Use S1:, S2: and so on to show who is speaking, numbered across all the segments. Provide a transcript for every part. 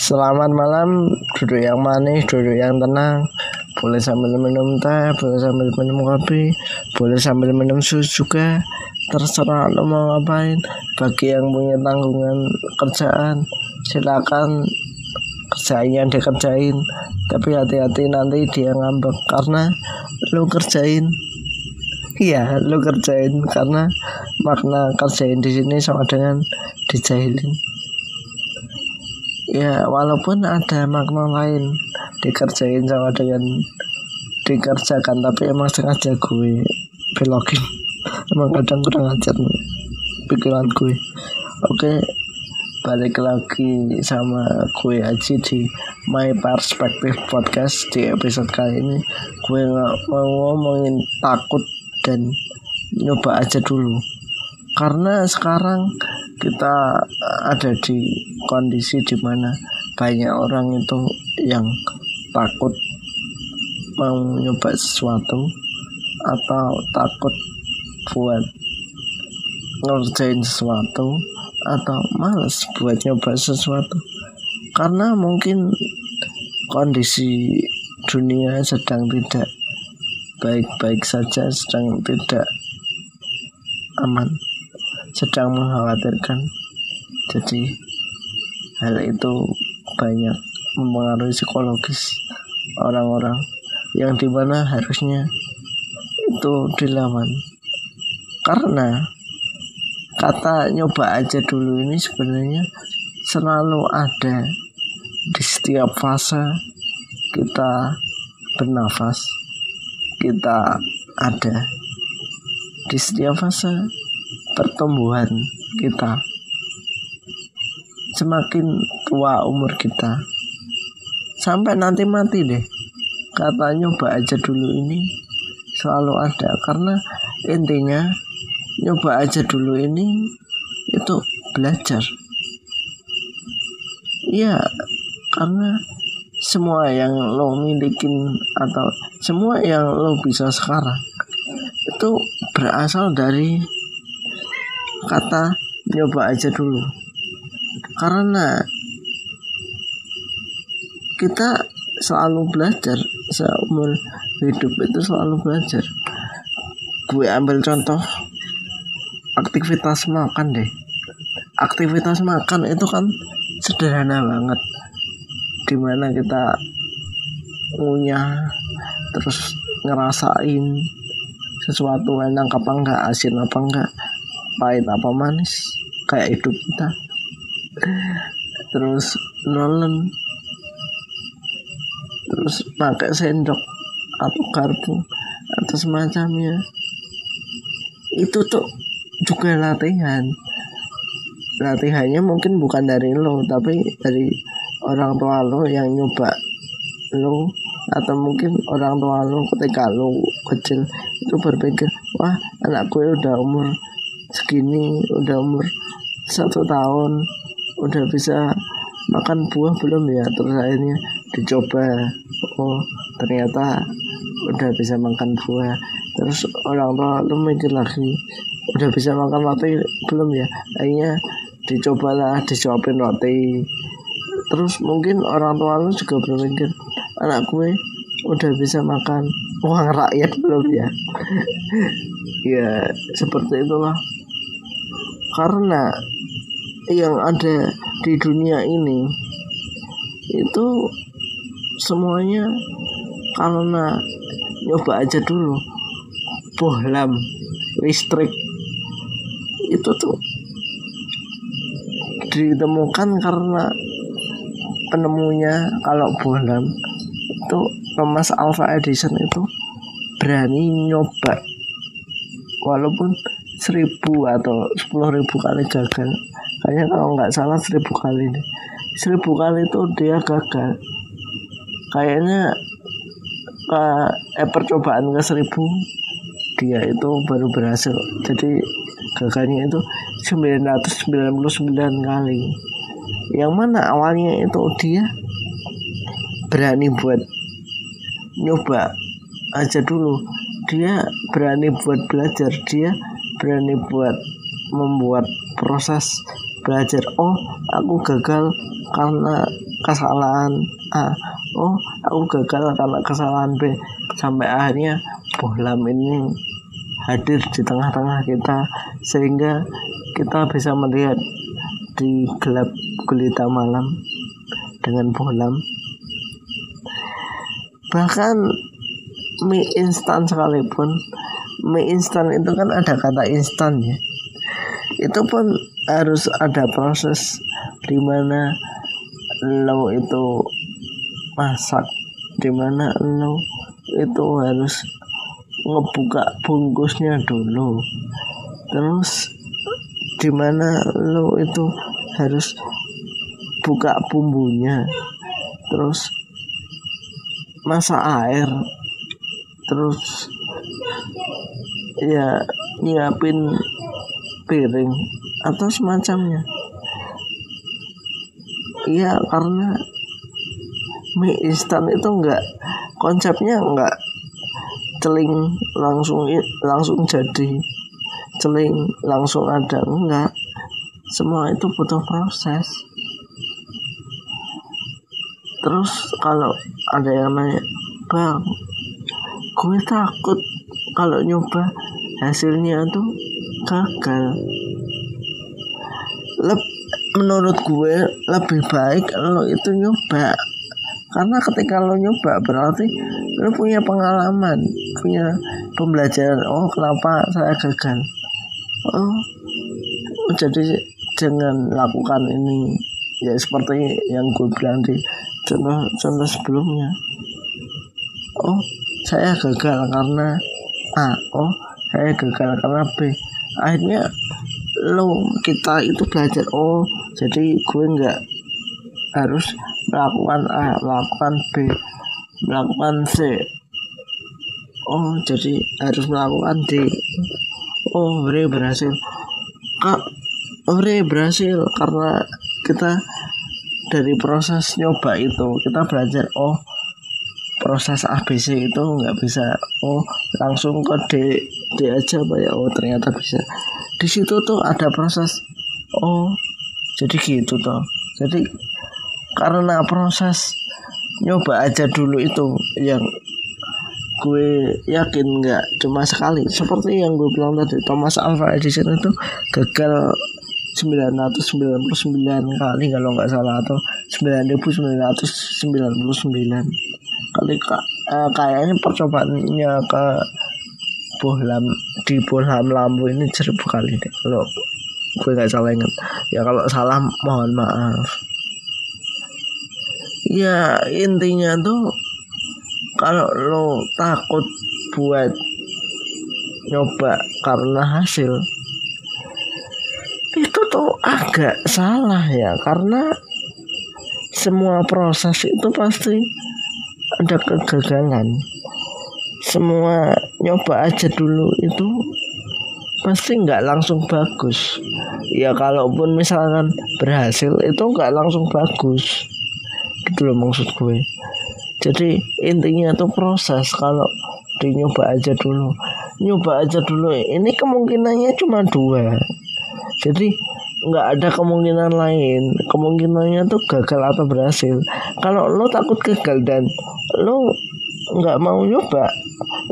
S1: Selamat malam, duduk yang manis, duduk yang tenang. Boleh sambil minum teh, boleh sambil minum kopi, boleh sambil minum susu juga. Terserah lo mau ngapain. Bagi yang punya tanggungan kerjaan, silakan kerjaannya dikerjain. Tapi hati-hati nanti dia ngambek karena lo kerjain. Iya, lo kerjain karena makna kerjain di sini sama dengan dijahilin ya walaupun ada makna lain dikerjain sama dengan dikerjakan tapi emang sengaja gue belokin emang kadang kurang ajar nih pikiran gue. Oke balik lagi sama gue Aji di My Perspective Podcast di episode kali ini. Gue nggak mau ngomongin takut dan nyoba aja dulu. Karena sekarang kita ada di kondisi di mana banyak orang itu yang takut mau nyoba sesuatu atau takut buat ngerjain sesuatu atau males buat nyoba sesuatu. Karena mungkin kondisi dunia sedang tidak baik-baik saja sedang tidak aman sedang mengkhawatirkan. Jadi hal itu banyak mempengaruhi psikologis orang-orang yang di mana harusnya itu dilawan. Karena kata nyoba aja dulu ini sebenarnya selalu ada di setiap fase kita bernafas kita ada di setiap fase pertumbuhan kita. Semakin tua umur kita. Sampai nanti mati deh. Kata nyoba aja dulu ini selalu ada. Karena intinya nyoba aja dulu ini itu belajar. Ya karena semua yang lo milikin atau semua yang lo bisa sekarang itu berasal dari kata nyoba aja dulu. Karena kita selalu belajar seumur hidup itu selalu belajar. Gue ambil contoh aktivitas makan deh. Aktivitas makan itu kan sederhana banget. Di mana kita ngunyah terus ngerasain sesuatu enak apa enggak asin apa enggak pahit apa manis? Kayak hidup kita. Terus nolen terus pakai sendok atau garpu atau semacamnya. Itu tuh juga latihan. Latihannya mungkin bukan dari lo tapi dari orang tua lo yang nyoba lo. Atau mungkin orang tua lo ketika lo kecil itu berpikir wah anak gue udah umur segini udah umur satu tahun udah bisa makan buah belum ya? Terus akhirnya dicoba. Oh ternyata udah bisa makan buah. Terus orang tua lu mikir lagi udah bisa makan roti belum ya? Akhirnya dicobalah disuapin roti. Terus mungkin orang tua lu juga berpikir anak gue udah bisa makan uang rakyat belum ya? Ya seperti itulah karena yang ada di dunia ini itu semuanya karena nyoba aja dulu. Bohlam listrik. Itu tuh ditemukan karena penemunya kalau bohlam itu Thomas Alva Edison itu berani nyoba. Walaupun seribu atau sepuluh ribu kali gagal. Kayaknya kalau nggak salah seribu kali ini. Seribu kali itu dia gagal. Kayaknya uh, eh, percobaan ke seribu dia itu baru berhasil. Jadi gagalnya itu 999 kali. Yang mana awalnya itu dia berani buat nyoba aja dulu. Dia berani buat belajar. Dia berani buat membuat proses belajar. Oh aku gagal karena kesalahan A. Oh aku gagal karena kesalahan B. Sampai akhirnya bohlam ini hadir di tengah-tengah kita sehingga kita bisa melihat di gelap gulita malam dengan bohlam. Bahkan mie instan sekalipun mie instan itu kan ada kata instan ya. Itu pun harus ada proses di mana lo itu masak di mana lo itu harus ngebuka bungkusnya dulu. Terus di mana lo itu harus buka bumbunya. Terus masak air. Terus ya nyiapin piring atau semacamnya. Iya karena mie instan itu enggak konsepnya enggak celing langsung langsung jadi celing langsung ada enggak semua itu butuh proses. Terus kalau ada yang nanya bang gue takut kalau nyoba hasilnya tuh gagal. Lep, menurut gue lebih baik lo itu nyoba. Karena ketika lo nyoba berarti lo punya pengalaman punya pembelajaran. Oh kenapa saya gagal? Oh jadi jangan lakukan ini. Ya seperti yang gue bilang di contoh contoh sebelumnya. Oh saya gagal karena A. Oh saya gagal B akhirnya lo kita itu belajar oh jadi gue nggak harus melakukan A melakukan B melakukan C. Oh jadi harus melakukan D. Oh bre berhasil. Kak bre berhasil karena kita dari proses nyoba itu kita belajar oh proses ABC itu nggak bisa. Oh langsung ke D D aja pak ya? Oh ternyata bisa. Di situ tuh ada proses. Oh jadi gitu tuh jadi karena proses nyoba aja dulu itu yang gue yakin nggak cuma sekali. Seperti yang gue bilang tadi Thomas Alva Edison itu gagal 999 kali kalau nggak salah atau 9999 kali eh, kayaknya percobaannya ke bohlam di bohlam lampu ini seribu kali deh kalau gue nggak salah ingat. Ya kalau salah mohon maaf. Ya intinya tuh kalau lo takut buat nyoba karena hasil itu agak salah ya karena semua proses itu pasti ada kegagalan. Semua nyoba aja dulu itu pasti nggak langsung bagus. Ya kalaupun misalkan berhasil itu nggak langsung bagus. Gitu loh maksud gue. Jadi intinya tuh proses. Kalau di nyoba aja dulu nyoba aja dulu. Ini kemungkinannya cuma dua. Jadi nggak ada kemungkinan lain. Kemungkinannya tuh gagal atau berhasil. Kalau lo takut gagal dan lo nggak mau nyoba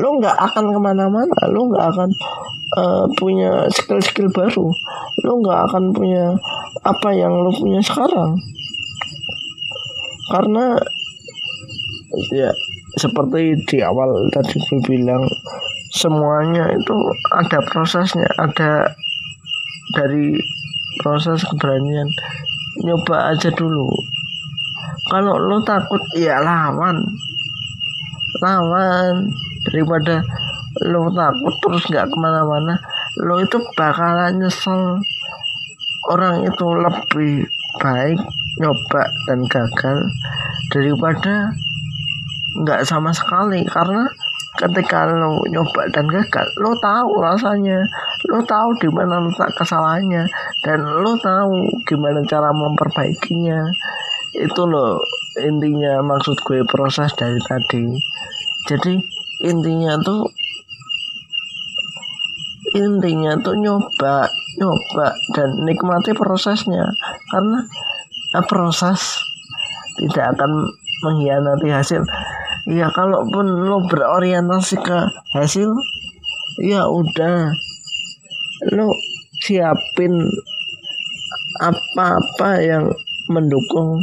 S1: lo nggak akan ke mana-mana. Lo nggak akan uh, punya skill-skill baru. Lo nggak akan punya apa yang lo punya sekarang. Karena ya seperti di awal tadi gue bilang semuanya itu ada prosesnya. Ada dari proses keberanian. Nyoba aja dulu. Kalau lo takut ya lawan. Lawan. Daripada lo takut terus nggak ke mana-mana lo itu bakalan nyesel. Orang itu lebih baik nyoba dan gagal daripada nggak sama sekali. Karena ketika lo nyoba dan gagal lo tahu rasanya. Lo tahu di mana letak kesalahannya. Dan lo tahu gimana cara memperbaikinya. Itu lo intinya maksud gue proses dari tadi. Jadi intinya tuh intinya tuh nyoba nyoba dan nikmati prosesnya. Karena proses tidak akan mengkhianati hasil ya kalaupun lo berorientasi ke hasil ya udah. Lo siapin apa-apa yang mendukung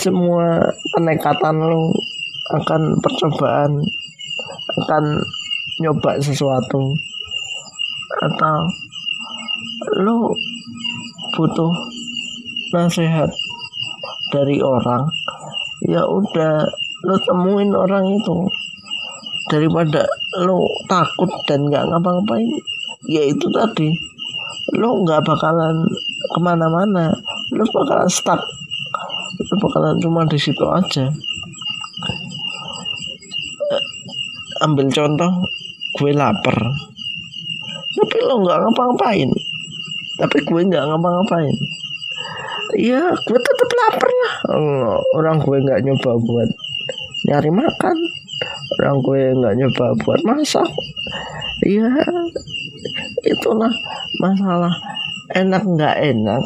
S1: semua kenekatan lo akan percobaan akan nyoba sesuatu. Atau lo butuh nasihat dari orang ya udah lo temuin orang itu. Daripada lo takut dan nggak ngapa-ngapain. Ya itu tadi. Lo nggak bakalan ke mana-mana. Lo bakalan stuck. Lo bakalan cuma di situ aja. Ambil contoh gue lapar. Tapi lo nggak ngapa-ngapain. Tapi gue nggak ngapa-ngapain. Iya, gue tetap lapar lah. Orang gue nggak nyoba buat nyari makan. Orang gue nggak nyoba buat masak. Iya, itulah masalah enak nggak enak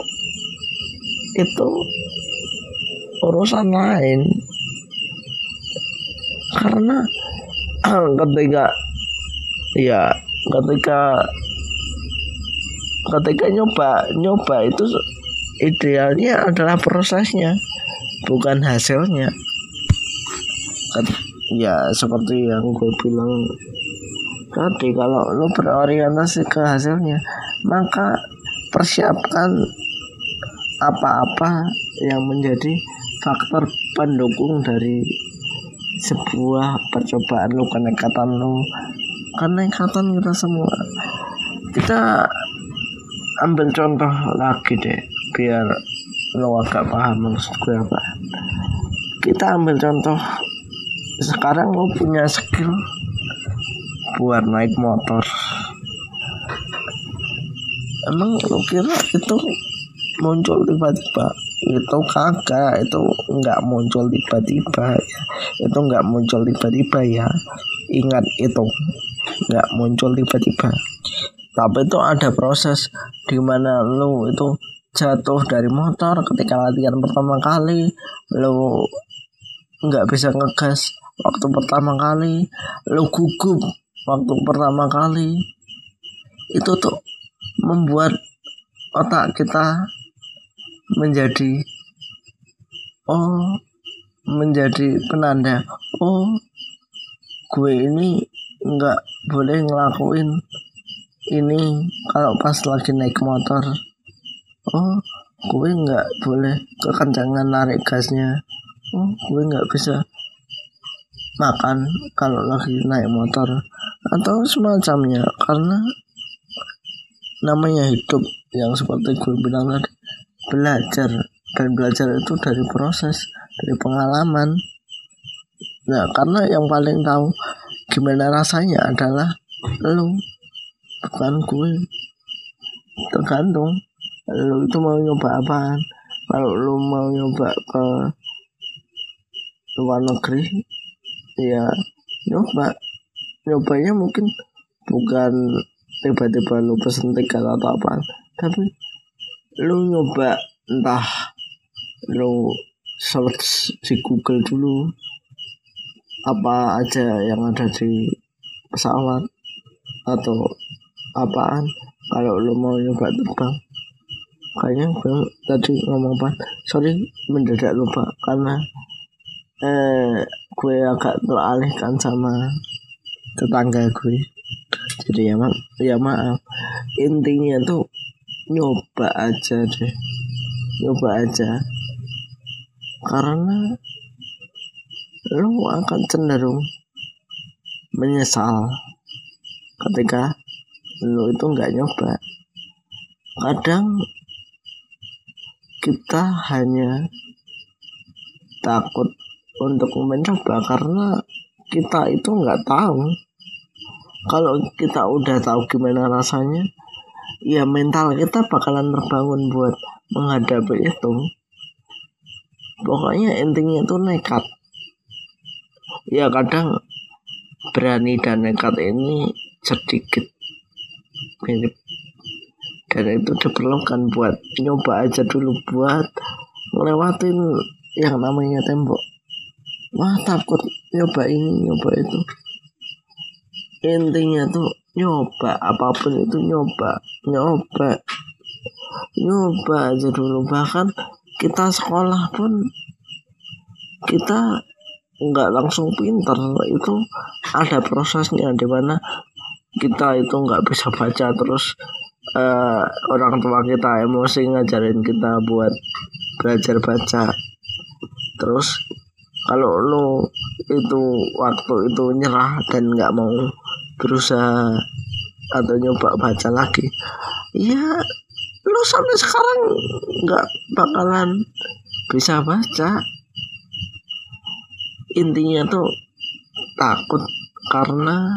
S1: itu urusan lain karena ketika ya ketika ketika nyoba nyoba itu idealnya adalah prosesnya bukan hasilnya ya seperti yang gue bilang tadi kalau lo berorientasi ke hasilnya maka persiapkan apa-apa yang menjadi faktor pendukung dari sebuah percobaan lo kenekatan lo kenekatan kita semua. Kita ambil contoh lagi deh biar lo agak paham maksud gue apa. Kita ambil contoh sekarang lo punya skill buat naik motor. Emang lo kira itu muncul tiba-tiba? Itu kagak itu nggak muncul tiba-tiba ya. Itu nggak muncul tiba-tiba ya. Ingat itu nggak muncul tiba-tiba. Tapi itu ada proses di mana lo itu jatuh dari motor ketika latihan pertama kali lo nggak bisa ngegas waktu pertama kali lo gugup waktu pertama kali. Itu tuh membuat otak kita menjadi oh menjadi penanda oh gue ini nggak boleh ngelakuin ini kalau pas lagi naik motor. Oh gue nggak boleh kekencangan narik gasnya. Oh gue nggak bisa makan kalau lagi naik motor atau semacamnya karena namanya hidup yang seperti gue bilang tadi belajar dan belajar itu dari proses dari pengalaman. Nah karena yang paling tahu gimana rasanya adalah lo bukan gue. Tergantung lu itu mau nyoba apa kalau lu mau nyoba ke luar negeri ya nyoba. Nyobanya mungkin bukan tiba-tiba lu pesen tiket atau apa. Tapi lu nyoba entah lu search di Google dulu apa aja yang ada di pesawat atau apaan kalau lu mau nyoba terbang. Kayaknya gue tadi ngomong apa? Sorry mendadak lupa karena eh gue agak teralihkan sama tetangga gue. Jadi ya ma ya maaf. Intinya tuh nyoba aja deh. Nyoba aja. Karena lo akan cenderung menyesal ketika lo itu nggak nyoba. Kadang kita hanya takut untuk mencoba karena kita itu nggak tahu. Kalau kita udah tahu gimana rasanya ya mental kita bakalan terbangun buat menghadapi itu. Pokoknya intinya itu nekat. Ya kadang berani dan nekat ini sedikit mirip. Dan itu diperlukan buat nyoba aja dulu buat ngelewatin yang namanya tembok wah takut nyoba ini nyoba itu. Intinya tuh nyoba apa pun itu nyoba nyoba nyoba aja dulu. Bahkan kita sekolah pun kita nggak langsung pinter itu ada prosesnya di mana kita itu nggak bisa baca terus uh, orang tua kita emosi ngajarin kita buat belajar baca terus kalau lo itu waktu itu nyerah dan nggak mau berusaha atau nyoba baca lagi ya lo sampai sekarang nggak bakalan bisa baca. Intinya tuh takut karena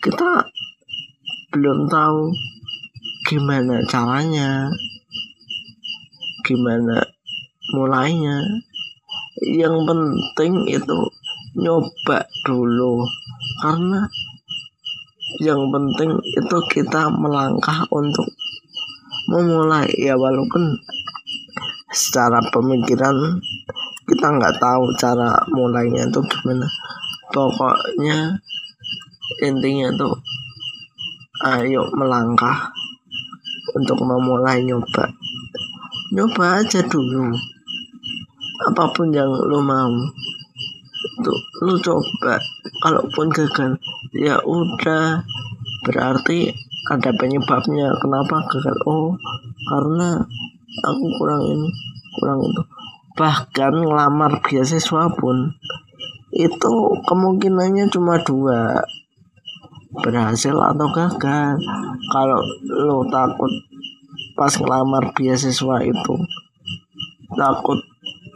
S1: kita belum tahu gimana caranya gimana mulainya yang penting itu nyoba dulu. Karena yang penting itu kita melangkah untuk memulai. Ya walaupun secara pemikiran kita nggak tahu cara mulainya itu gimana. Pokoknya intinya tuh ayo melangkah untuk memulai nyoba. Nyoba aja dulu apa pun yang lo mau. Tuh lo coba. Kalaupun gagal ya udah. Berarti ada penyebabnya. Kenapa gagal? Oh karena aku kurang ini kurang itu. Bahkan ngelamar beasiswa pun itu kemungkinannya cuma dua. Berhasil atau gagal. Kalau lo takut pas ngelamar beasiswa itu takut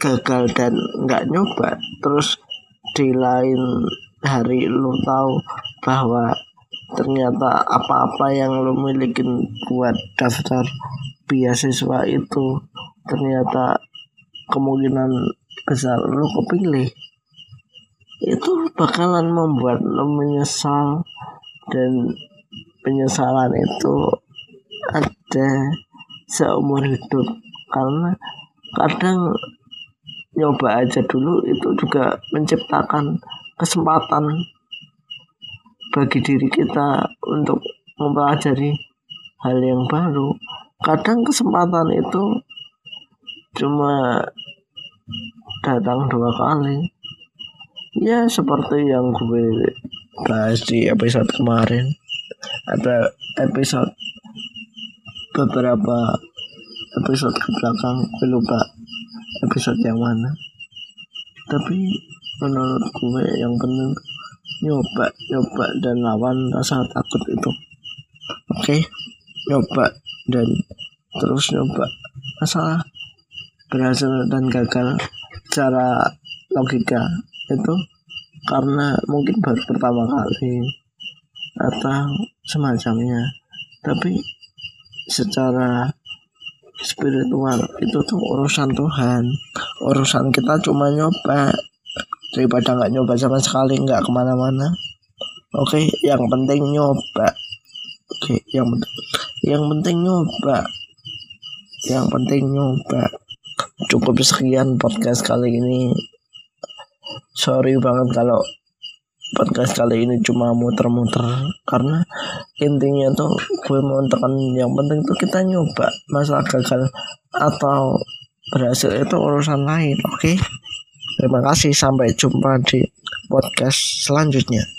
S1: gagal dan nggak nyoba. Terus di lain hari lo tahu bahwa ternyata apa-apa yang lo milikin buat daftar beasiswa itu ternyata kemungkinan besar lo kepilih. Itu bakalan membuat lo menyesal dan penyesalan itu ada seumur hidup. Karena kadang nyoba aja dulu itu juga menciptakan kesempatan bagi diri kita untuk mempelajari hal yang baru. Kadang kesempatan itu cuma datang dua kali. Ya seperti yang gue bahas di episode kemarin. Ada episode beberapa episode ke belakang gue lupa episode yang mana. Tapi menurut gue yang penting nyoba nyoba dan lawan rasa takut itu. Oke okay? nyoba dan terus nyoba. Masalah berhasil dan gagal secara logika itu karena mungkin baru pertama kali atau semacamnya. Tapi secara spiritual. Itu tuh urusan Tuhan. Urusan kita cuma nyoba. Daripada nggak nyoba sama sekali nggak ke mana-mana. Oke yang penting nyoba. Oke yang penting yang penting nyoba. Yang penting nyoba. Cukup sekian podcast kali ini. Sorry banget kalau podcast kali ini cuma muter-muter. Karena intinya tuh gue mau tekan yang penting tuh kita nyoba masalah gagal atau berhasil itu urusan lain oke okay? terima kasih sampai jumpa di podcast selanjutnya